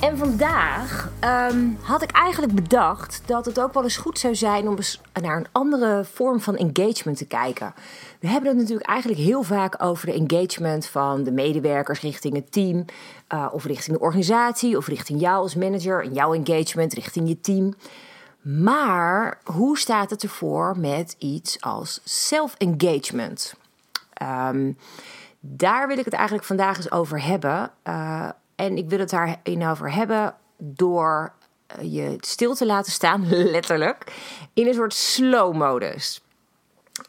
En vandaag ehm, had ik eigenlijk bedacht dat het ook wel eens goed zou zijn om naar een andere vorm van engagement te kijken. We hebben het natuurlijk eigenlijk heel vaak over de engagement van de medewerkers richting het team, uh, of richting de organisatie, of richting jou als manager en jouw engagement richting je team. Maar hoe staat het ervoor met iets als self-engagement? Um, daar wil ik het eigenlijk vandaag eens over hebben. Uh, en ik wil het daarin over hebben door eh, je stil te laten staan, letterlijk, in een soort slow-modus.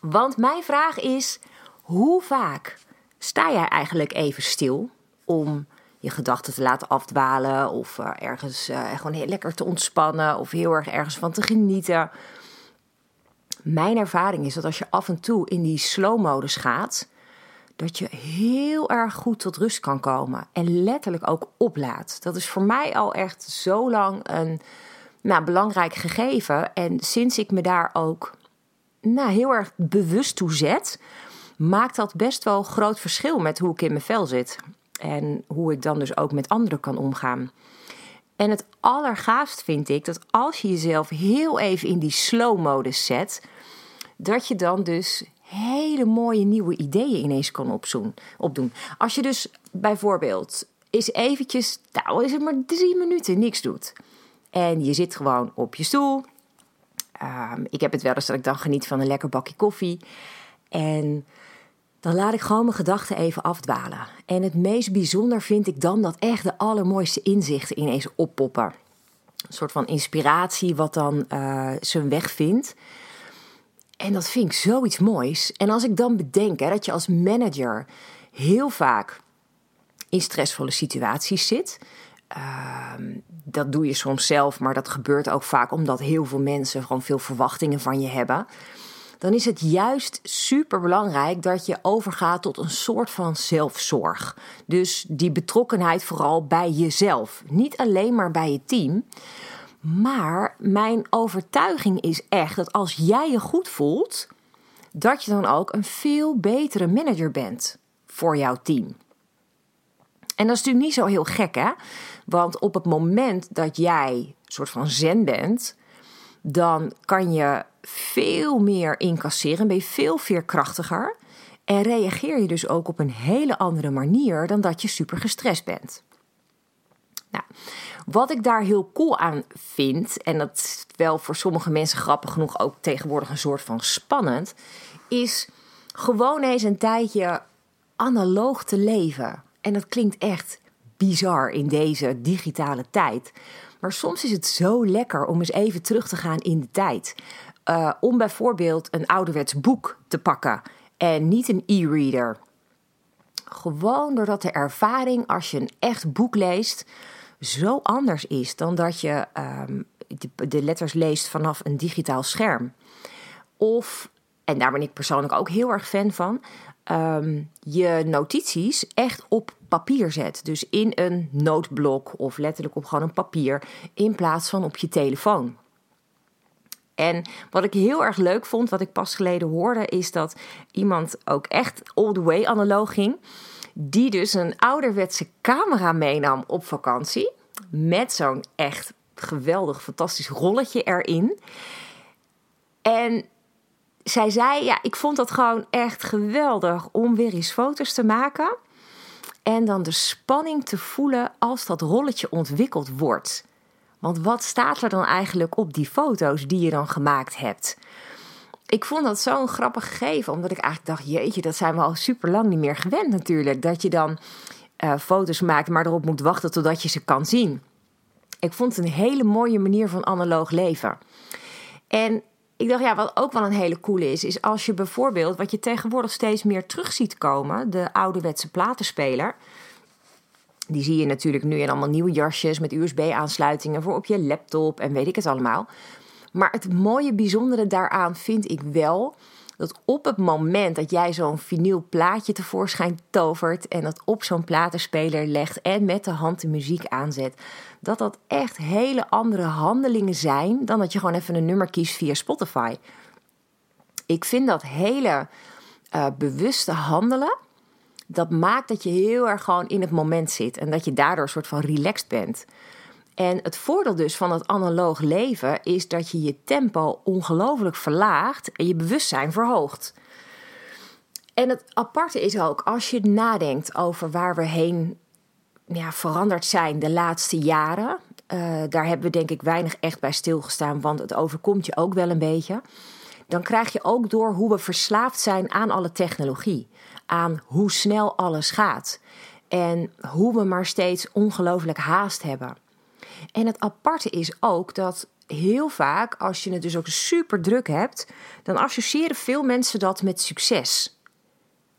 Want mijn vraag is: hoe vaak sta jij eigenlijk even stil om je gedachten te laten afdwalen of uh, ergens uh, gewoon heel lekker te ontspannen of heel erg ergens van te genieten? Mijn ervaring is dat als je af en toe in die slow-modus gaat, dat je heel erg goed tot rust kan komen. En letterlijk ook oplaat. Dat is voor mij al echt zo lang een nou, belangrijk gegeven. En sinds ik me daar ook nou, heel erg bewust toe zet, maakt dat best wel groot verschil met hoe ik in mijn vel zit. En hoe ik dan dus ook met anderen kan omgaan. En het allergaafst vind ik dat als je jezelf heel even in die slow-modus zet, dat je dan dus hele mooie nieuwe ideeën ineens kan opzoen, opdoen. Als je dus bijvoorbeeld eens eventjes, nou is het maar drie minuten, niks doet. En je zit gewoon op je stoel. Um, ik heb het wel eens dat ik dan geniet van een lekker bakje koffie. En dan laat ik gewoon mijn gedachten even afdwalen. En het meest bijzonder vind ik dan dat echt de allermooiste inzichten ineens oppoppen. Een soort van inspiratie wat dan uh, zijn weg vindt. En dat vind ik zoiets moois. En als ik dan bedenk hè, dat je als manager heel vaak in stressvolle situaties zit. Uh, dat doe je soms zelf, maar dat gebeurt ook vaak omdat heel veel mensen gewoon veel verwachtingen van je hebben. Dan is het juist super belangrijk dat je overgaat tot een soort van zelfzorg. Dus die betrokkenheid vooral bij jezelf. Niet alleen maar bij je team. Maar mijn overtuiging is echt dat als jij je goed voelt, dat je dan ook een veel betere manager bent voor jouw team. En dat is natuurlijk niet zo heel gek, hè? Want op het moment dat jij een soort van zen bent, dan kan je veel meer incasseren, ben je veel veerkrachtiger en reageer je dus ook op een hele andere manier dan dat je super gestrest bent. Nou, wat ik daar heel cool aan vind, en dat is wel voor sommige mensen grappig genoeg ook tegenwoordig een soort van spannend, is gewoon eens een tijdje analoog te leven. En dat klinkt echt bizar in deze digitale tijd. Maar soms is het zo lekker om eens even terug te gaan in de tijd. Uh, om bijvoorbeeld een ouderwets boek te pakken en niet een e-reader. Gewoon doordat de ervaring als je een echt boek leest zo anders is dan dat je um, de, letters leest vanaf een digitaal scherm. Of, en daar ben ik persoonlijk ook heel erg fan van, um, je notities echt op papier zet. Dus in een noodblok of letterlijk op gewoon een papier in plaats van op je telefoon. En wat ik heel erg leuk vond, wat ik pas geleden hoorde, is dat iemand ook echt all the way analoog ging die dus een ouderwetse camera meenam op vakantie. Met zo'n echt geweldig, fantastisch rolletje erin. En zij zei: Ja, ik vond dat gewoon echt geweldig om weer eens foto's te maken. En dan de spanning te voelen als dat rolletje ontwikkeld wordt. Want wat staat er dan eigenlijk op die foto's die je dan gemaakt hebt? ik vond dat zo'n grappig gegeven, omdat ik eigenlijk dacht: jeetje, dat zijn we al super lang niet meer gewend natuurlijk. Dat je dan uh, foto's maakt, maar erop moet wachten totdat je ze kan zien. Ik vond het een hele mooie manier van analoog leven. En ik dacht, ja, wat ook wel een hele coole is, is als je bijvoorbeeld, wat je tegenwoordig steeds meer terug ziet komen, de ouderwetse platenspeler. Die zie je natuurlijk nu in allemaal nieuwe jasjes met USB-aansluitingen voor op je laptop en weet ik het allemaal. Maar het mooie, bijzondere daaraan vind ik wel dat op het moment dat jij zo'n vinyl plaatje tevoorschijn tovert en dat op zo'n platenspeler legt en met de hand de muziek aanzet, dat dat echt hele andere handelingen zijn dan dat je gewoon even een nummer kiest via Spotify. Ik vind dat hele uh, bewuste handelen, dat maakt dat je heel erg gewoon in het moment zit en dat je daardoor soort van relaxed bent. En het voordeel dus van het analoog leven is dat je je tempo ongelooflijk verlaagt en je bewustzijn verhoogt. En het aparte is ook, als je nadenkt over waar we heen ja, veranderd zijn de laatste jaren. Uh, daar hebben we denk ik weinig echt bij stilgestaan, want het overkomt je ook wel een beetje. Dan krijg je ook door hoe we verslaafd zijn aan alle technologie. Aan hoe snel alles gaat. En hoe we maar steeds ongelooflijk haast hebben. En het aparte is ook dat heel vaak, als je het dus ook super druk hebt, dan associëren veel mensen dat met succes.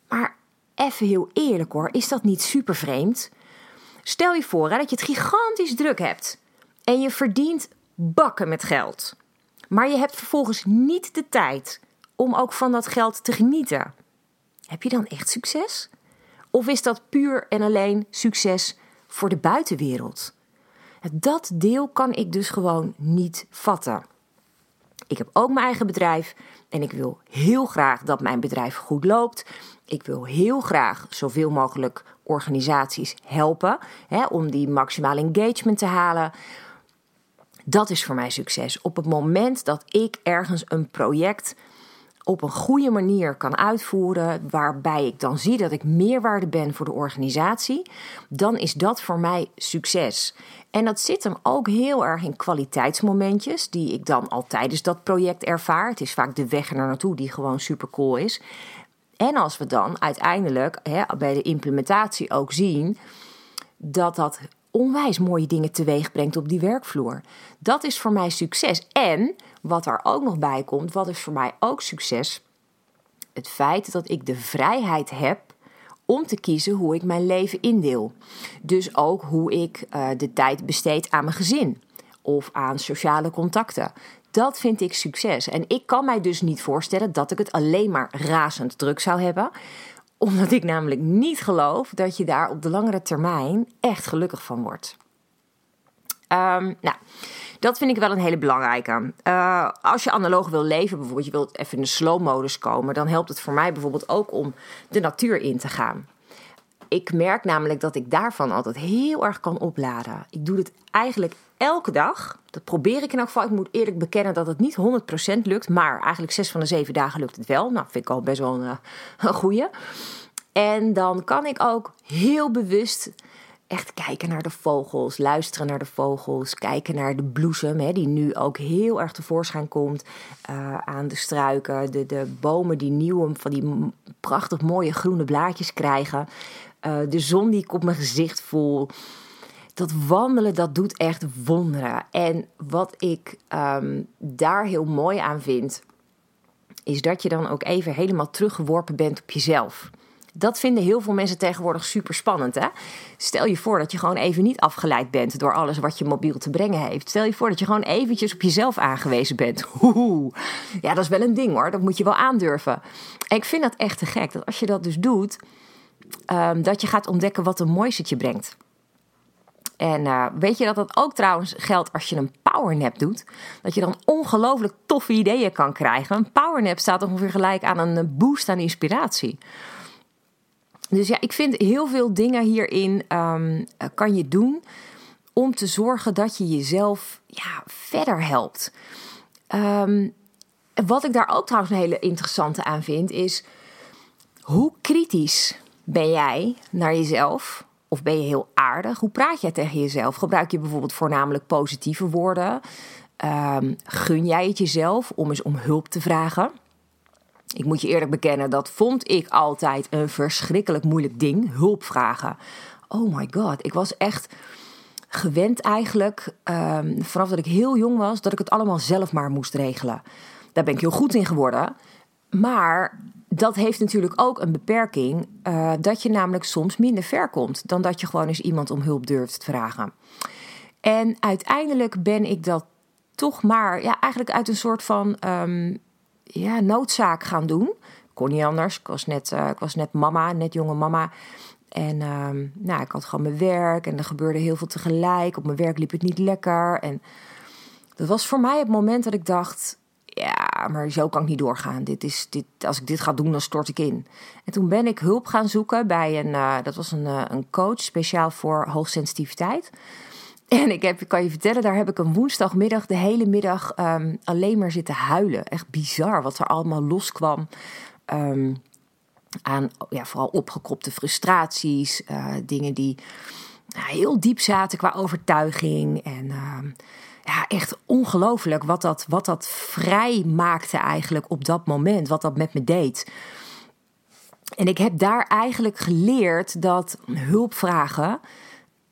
Maar even heel eerlijk hoor, is dat niet super vreemd? Stel je voor hè, dat je het gigantisch druk hebt en je verdient bakken met geld. Maar je hebt vervolgens niet de tijd om ook van dat geld te genieten. Heb je dan echt succes? Of is dat puur en alleen succes voor de buitenwereld? Dat deel kan ik dus gewoon niet vatten. Ik heb ook mijn eigen bedrijf en ik wil heel graag dat mijn bedrijf goed loopt. Ik wil heel graag zoveel mogelijk organisaties helpen hè, om die maximale engagement te halen. Dat is voor mij succes. Op het moment dat ik ergens een project op een goede manier kan uitvoeren, waarbij ik dan zie dat ik meerwaarde ben voor de organisatie, dan is dat voor mij succes. En dat zit hem ook heel erg in kwaliteitsmomentjes, die ik dan al tijdens dat project ervaar. Het is vaak de weg er naartoe die gewoon super cool is. En als we dan uiteindelijk hè, bij de implementatie ook zien dat dat onwijs mooie dingen teweeg brengt op die werkvloer. Dat is voor mij succes. En wat er ook nog bij komt, wat is voor mij ook succes? Het feit dat ik de vrijheid heb om te kiezen hoe ik mijn leven indeel. Dus ook hoe ik uh, de tijd besteed aan mijn gezin of aan sociale contacten. Dat vind ik succes. En ik kan mij dus niet voorstellen dat ik het alleen maar razend druk zou hebben omdat ik namelijk niet geloof dat je daar op de langere termijn echt gelukkig van wordt. Um, nou, dat vind ik wel een hele belangrijke. Uh, als je analoog wil leven, bijvoorbeeld, je wilt even in de slow-modus komen, dan helpt het voor mij bijvoorbeeld ook om de natuur in te gaan. Ik merk namelijk dat ik daarvan altijd heel erg kan opladen. Ik doe het eigenlijk elke dag. Dat probeer ik in elk geval. Ik moet eerlijk bekennen dat het niet 100% lukt. Maar eigenlijk zes van de zeven dagen lukt het wel. Nou, vind ik al best wel een, eh, een goeie. En dan kan ik ook heel bewust echt kijken naar de vogels, luisteren naar de vogels, kijken naar de bloesem, hè, die nu ook heel erg tevoorschijn komt uh, aan de struiken, de, de bomen die nieuw van die prachtig mooie groene blaadjes krijgen, uh, de zon die ik op mijn gezicht voel. Dat wandelen, dat doet echt wonderen. En wat ik um, daar heel mooi aan vind, is dat je dan ook even helemaal teruggeworpen bent op jezelf. Dat vinden heel veel mensen tegenwoordig super spannend. Hè? Stel je voor dat je gewoon even niet afgeleid bent door alles wat je mobiel te brengen heeft. Stel je voor dat je gewoon eventjes op jezelf aangewezen bent. Ja, dat is wel een ding hoor. Dat moet je wel aandurven. En ik vind dat echt te gek. Dat als je dat dus doet, um, dat je gaat ontdekken wat een moois het je brengt. En uh, weet je dat dat ook trouwens geldt als je een powernap doet? Dat je dan ongelooflijk toffe ideeën kan krijgen. Een powernap staat ongeveer gelijk aan een boost aan inspiratie. Dus ja, ik vind heel veel dingen hierin um, kan je doen om te zorgen dat je jezelf ja, verder helpt. Um, wat ik daar ook trouwens een hele interessante aan vind, is hoe kritisch ben jij naar jezelf? Of ben je heel aardig? Hoe praat jij tegen jezelf? Gebruik je bijvoorbeeld voornamelijk positieve woorden? Um, gun jij het jezelf om eens om hulp te vragen? Ik moet je eerlijk bekennen, dat vond ik altijd een verschrikkelijk moeilijk ding. Hulp vragen. Oh my god, ik was echt gewend eigenlijk, um, vanaf dat ik heel jong was, dat ik het allemaal zelf maar moest regelen. Daar ben ik heel goed in geworden. Maar dat heeft natuurlijk ook een beperking, uh, dat je namelijk soms minder ver komt dan dat je gewoon eens iemand om hulp durft vragen. En uiteindelijk ben ik dat toch maar ja, eigenlijk uit een soort van ehm, ja, noodzaak gaan doen. Kon niet anders. Ik was net, uh, ik was net mama, net jonge mama. En ehm, nou, ik had gewoon mijn werk en er gebeurde heel veel tegelijk. Op mijn werk liep het niet lekker. En dat was voor mij het moment dat ik dacht: ja, maar zo kan ik niet doorgaan. Dit is, dit, als ik dit ga doen, dan stort ik in. En toen ben ik hulp gaan zoeken bij een, uh, dat was een, uh, een coach speciaal voor hoogsensitiviteit. En ik heb, kan je vertellen, daar heb ik een woensdagmiddag de hele middag um, alleen maar zitten huilen. Echt bizar wat er allemaal loskwam. Um, aan ja, vooral opgekropte frustraties, uh, dingen die heel diep zaten qua overtuiging. En uh, ja, echt ongelooflijk wat dat, wat dat vrij maakte eigenlijk op dat moment, wat dat met me deed. En ik heb daar eigenlijk geleerd dat hulpvragen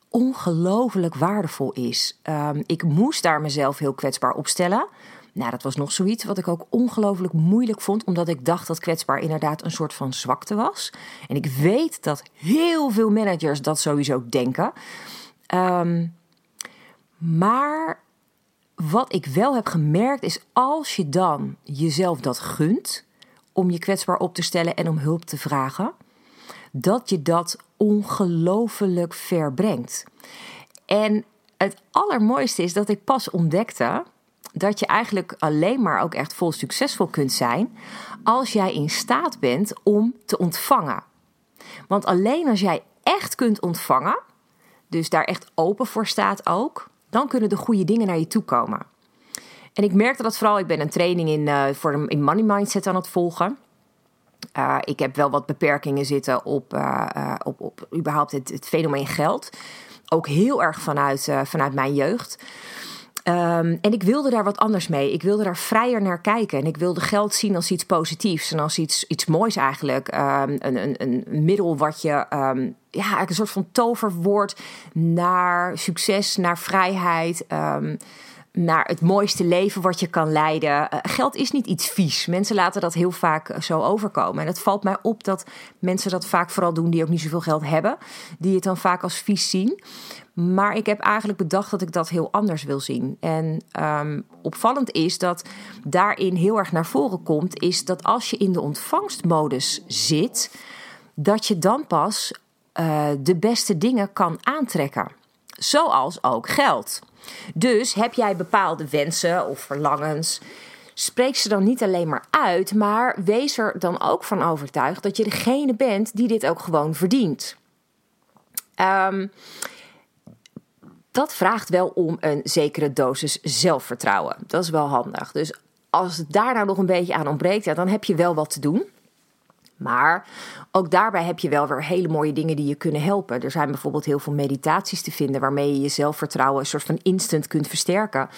ongelooflijk waardevol is. Um, ik moest daar mezelf heel kwetsbaar opstellen. Nou, dat was nog zoiets wat ik ook ongelooflijk moeilijk vond, omdat ik dacht dat kwetsbaar inderdaad een soort van zwakte was. En ik weet dat heel veel managers dat sowieso denken. Um, maar wat ik wel heb gemerkt is als je dan jezelf dat gunt om je kwetsbaar op te stellen en om hulp te vragen, dat je dat ongelooflijk ver brengt. En het allermooiste is dat ik pas ontdekte dat je eigenlijk alleen maar ook echt vol succesvol kunt zijn als jij in staat bent om te ontvangen. Want alleen als jij echt kunt ontvangen, dus daar echt open voor staat ook, dan kunnen de goede dingen naar je toe komen. En ik merkte dat vooral, ik ben een training in, uh, voor in money mindset aan het volgen. Uh, ik heb wel wat beperkingen zitten op, uh, op, op überhaupt het, het, fenomeen geld. Ook heel erg vanuit, vanuit mijn jeugd. Um, en ik wilde daar wat anders mee. Ik wilde daar vrijer naar kijken. En ik wilde geld zien als iets positiefs en als iets, iets moois eigenlijk. Um, een, een, een middel wat je, um, ja, een soort van toverwoord naar succes, naar vrijheid naar het mooiste leven wat je kan leiden. Uh, geld is niet iets vies. Mensen laten dat heel vaak eh, zo overkomen. En het valt mij op dat mensen dat vaak vooral doen die ook niet zoveel geld hebben. Die het dan vaak als vies zien. Maar ik heb eigenlijk bedacht dat ik dat heel anders wil zien. En um, opvallend is dat daarin heel erg naar voren komt, is dat als je in de ontvangstmodus zit, dat je dan pas uh, de beste dingen kan aantrekken. Zoals ook geld. Dus heb jij bepaalde wensen of verlangens, spreek ze dan niet alleen maar uit, maar wees er dan ook van overtuigd dat je degene bent die dit ook gewoon verdient. Um, dat vraagt wel om een zekere dosis zelfvertrouwen. Dat is wel handig. Dus als het daar nou nog een beetje aan ontbreekt, ja, dan heb je wel wat te doen. Maar ook daarbij heb je wel weer hele mooie dingen die je kunnen helpen. Er zijn bijvoorbeeld heel veel meditaties te vinden waarmee je je zelfvertrouwen een soort van instant kunt versterken.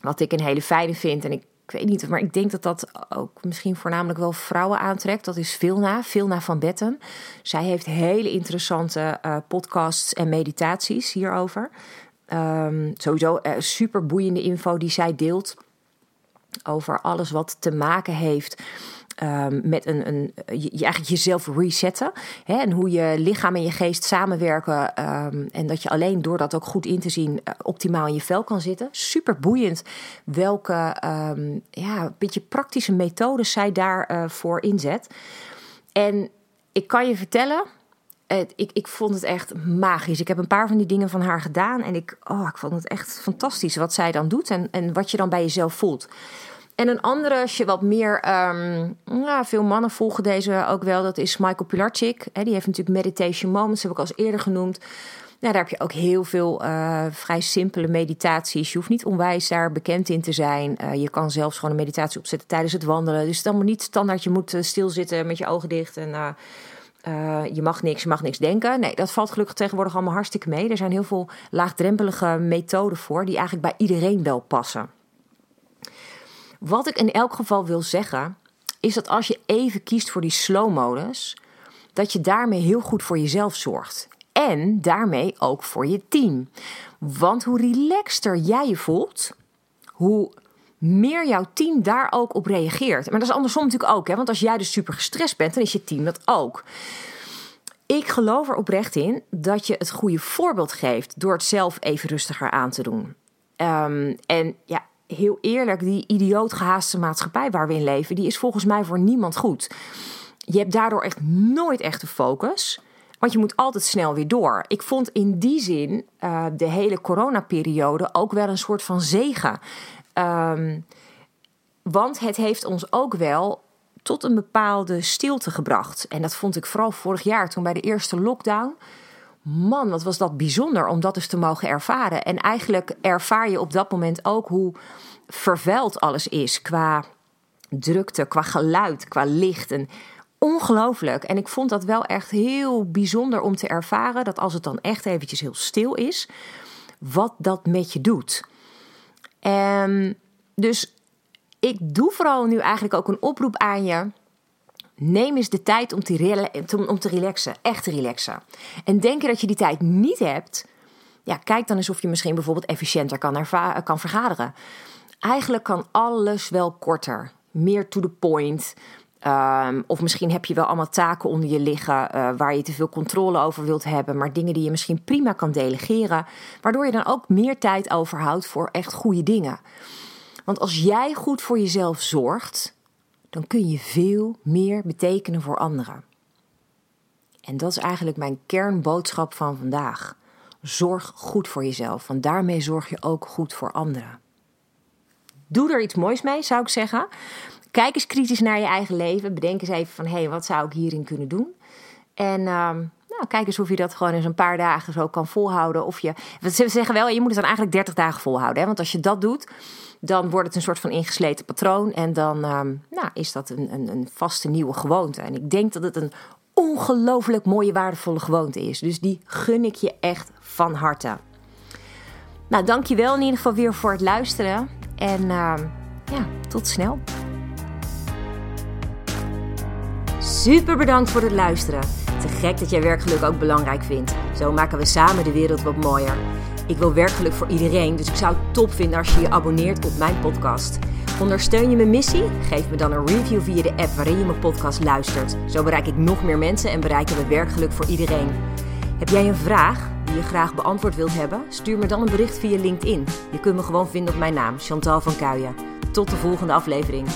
Wat ik een hele fijne vind. En ik, weet niet, maar ik denk dat dat ook misschien voornamelijk wel vrouwen aantrekt. Dat is Vilna, Vilna van Betten. Zij heeft hele interessante uh, podcasts en meditaties hierover. Um, sowieso uh, super boeiende info die zij deelt over alles wat te maken heeft Um, met een, een, je, eigenlijk jezelf resetten. Hè, en hoe je lichaam en je geest samenwerken. Um, en dat je alleen door dat ook goed in te zien uh, optimaal in je vel kan zitten. Super boeiend welke um, ja, beetje praktische methodes zij daarvoor uh, inzet. En ik kan je vertellen, ik, ik vond het echt magisch. Ik heb een paar van die dingen van haar gedaan. En ik, oh, ik vond het echt fantastisch wat zij dan doet. En, en wat je dan bij jezelf voelt. En een andere, als je wat meer. Um, nou, veel mannen volgen deze ook wel. Dat is Michael Pilarczyk. Die heeft natuurlijk Meditation Moments, heb ik al eerder genoemd. Nou, daar heb je ook heel veel uh, vrij simpele meditaties. Je hoeft niet onwijs daar bekend in te zijn. Uh, je kan zelfs gewoon een meditatie opzetten tijdens het wandelen. Dus dan moet niet standaard, je moet uh, stilzitten met je ogen dicht en je mag niks, je mag niks denken. Nee, dat valt gelukkig tegenwoordig allemaal hartstikke mee. Er zijn heel veel laagdrempelige methoden voor die eigenlijk bij iedereen wel passen. Wat ik in elk geval wil zeggen, is dat als je even kiest voor die slow-modus, dat je daarmee heel goed voor jezelf zorgt. En daarmee ook voor je team. Want hoe relaxter jij je voelt, hoe meer jouw team daar ook op reageert. Maar dat is andersom natuurlijk ook. Hè? Want als jij dus super gestrest bent, dan is je team dat ook. Ik geloof er oprecht in dat je het goede voorbeeld geeft door het zelf even rustiger aan te doen. Ehm, en ja, heel eerlijk, die idioot gehaaste maatschappij waar we in leven, die is volgens mij voor niemand goed. Je hebt daardoor echt nooit echt focus. Want je moet altijd snel weer door. Ik vond in die zin uh, de hele coronaperiode ook wel een soort van zegen. Um, want het heeft ons ook wel tot een bepaalde stilte gebracht. En dat vond ik vooral vorig jaar toen bij de eerste lockdown. Man, wat was dat bijzonder om dat eens te mogen ervaren. En eigenlijk ervaar je op dat moment ook hoe vervuild alles is qua drukte, qua geluid, qua licht. En ongelooflijk. En ik vond dat wel echt heel bijzonder om te ervaren dat als het dan echt eventjes heel stil is, wat dat met je doet. En dus ik doe vooral nu eigenlijk ook een oproep aan je. Neem eens de tijd om te, om te relaxen, echt te relaxen. En denk je dat je die tijd niet hebt, ja, kijk dan eens of je misschien bijvoorbeeld efficiënter kan, kan vergaderen. Eigenlijk kan alles wel korter, meer to the point. Um, of misschien heb je wel allemaal taken onder je liggen uh, waar je te veel controle over wilt hebben, maar dingen die je misschien prima kan delegeren, waardoor je dan ook meer tijd overhoudt voor echt goede dingen. Want als jij goed voor jezelf zorgt, dan kun je veel meer betekenen voor anderen. En dat is eigenlijk mijn kernboodschap van vandaag. Zorg goed voor jezelf, want daarmee zorg je ook goed voor anderen. Doe er iets moois mee, zou ik zeggen. Kijk eens kritisch naar je eigen leven. Bedenk eens even van, hé, hey, wat zou ik hierin kunnen doen? En nou, kijk eens of je dat gewoon eens een paar dagen zo kan volhouden. Of je, ze zeggen wel, je moet het dan eigenlijk 30 dagen volhouden. Hè? Want als je dat doet, dan wordt het een soort van ingesleten patroon. En dan um, nou, is dat een, een, een vaste nieuwe gewoonte. En ik denk dat het een ongelooflijk mooie, waardevolle gewoonte is. Dus die gun ik je echt van harte. Nou, dankjewel in ieder geval weer voor het luisteren. En uh, ja, tot snel. Super bedankt voor het luisteren. Te gek dat jij werkgeluk ook belangrijk vindt. Zo maken we samen de wereld wat mooier. Ik wil werkgeluk voor iedereen, dus ik zou het top vinden als je je abonneert op mijn podcast. Ondersteun je mijn missie? Geef me dan een review via de app waarin je mijn podcast luistert. Zo bereik ik nog meer mensen en bereiken we werkgeluk voor iedereen. Heb jij een vraag die je graag beantwoord wilt hebben? Stuur me dan een bericht via LinkedIn. Je kunt me gewoon vinden op mijn naam, Chantal van Kuijen. Tot de volgende aflevering.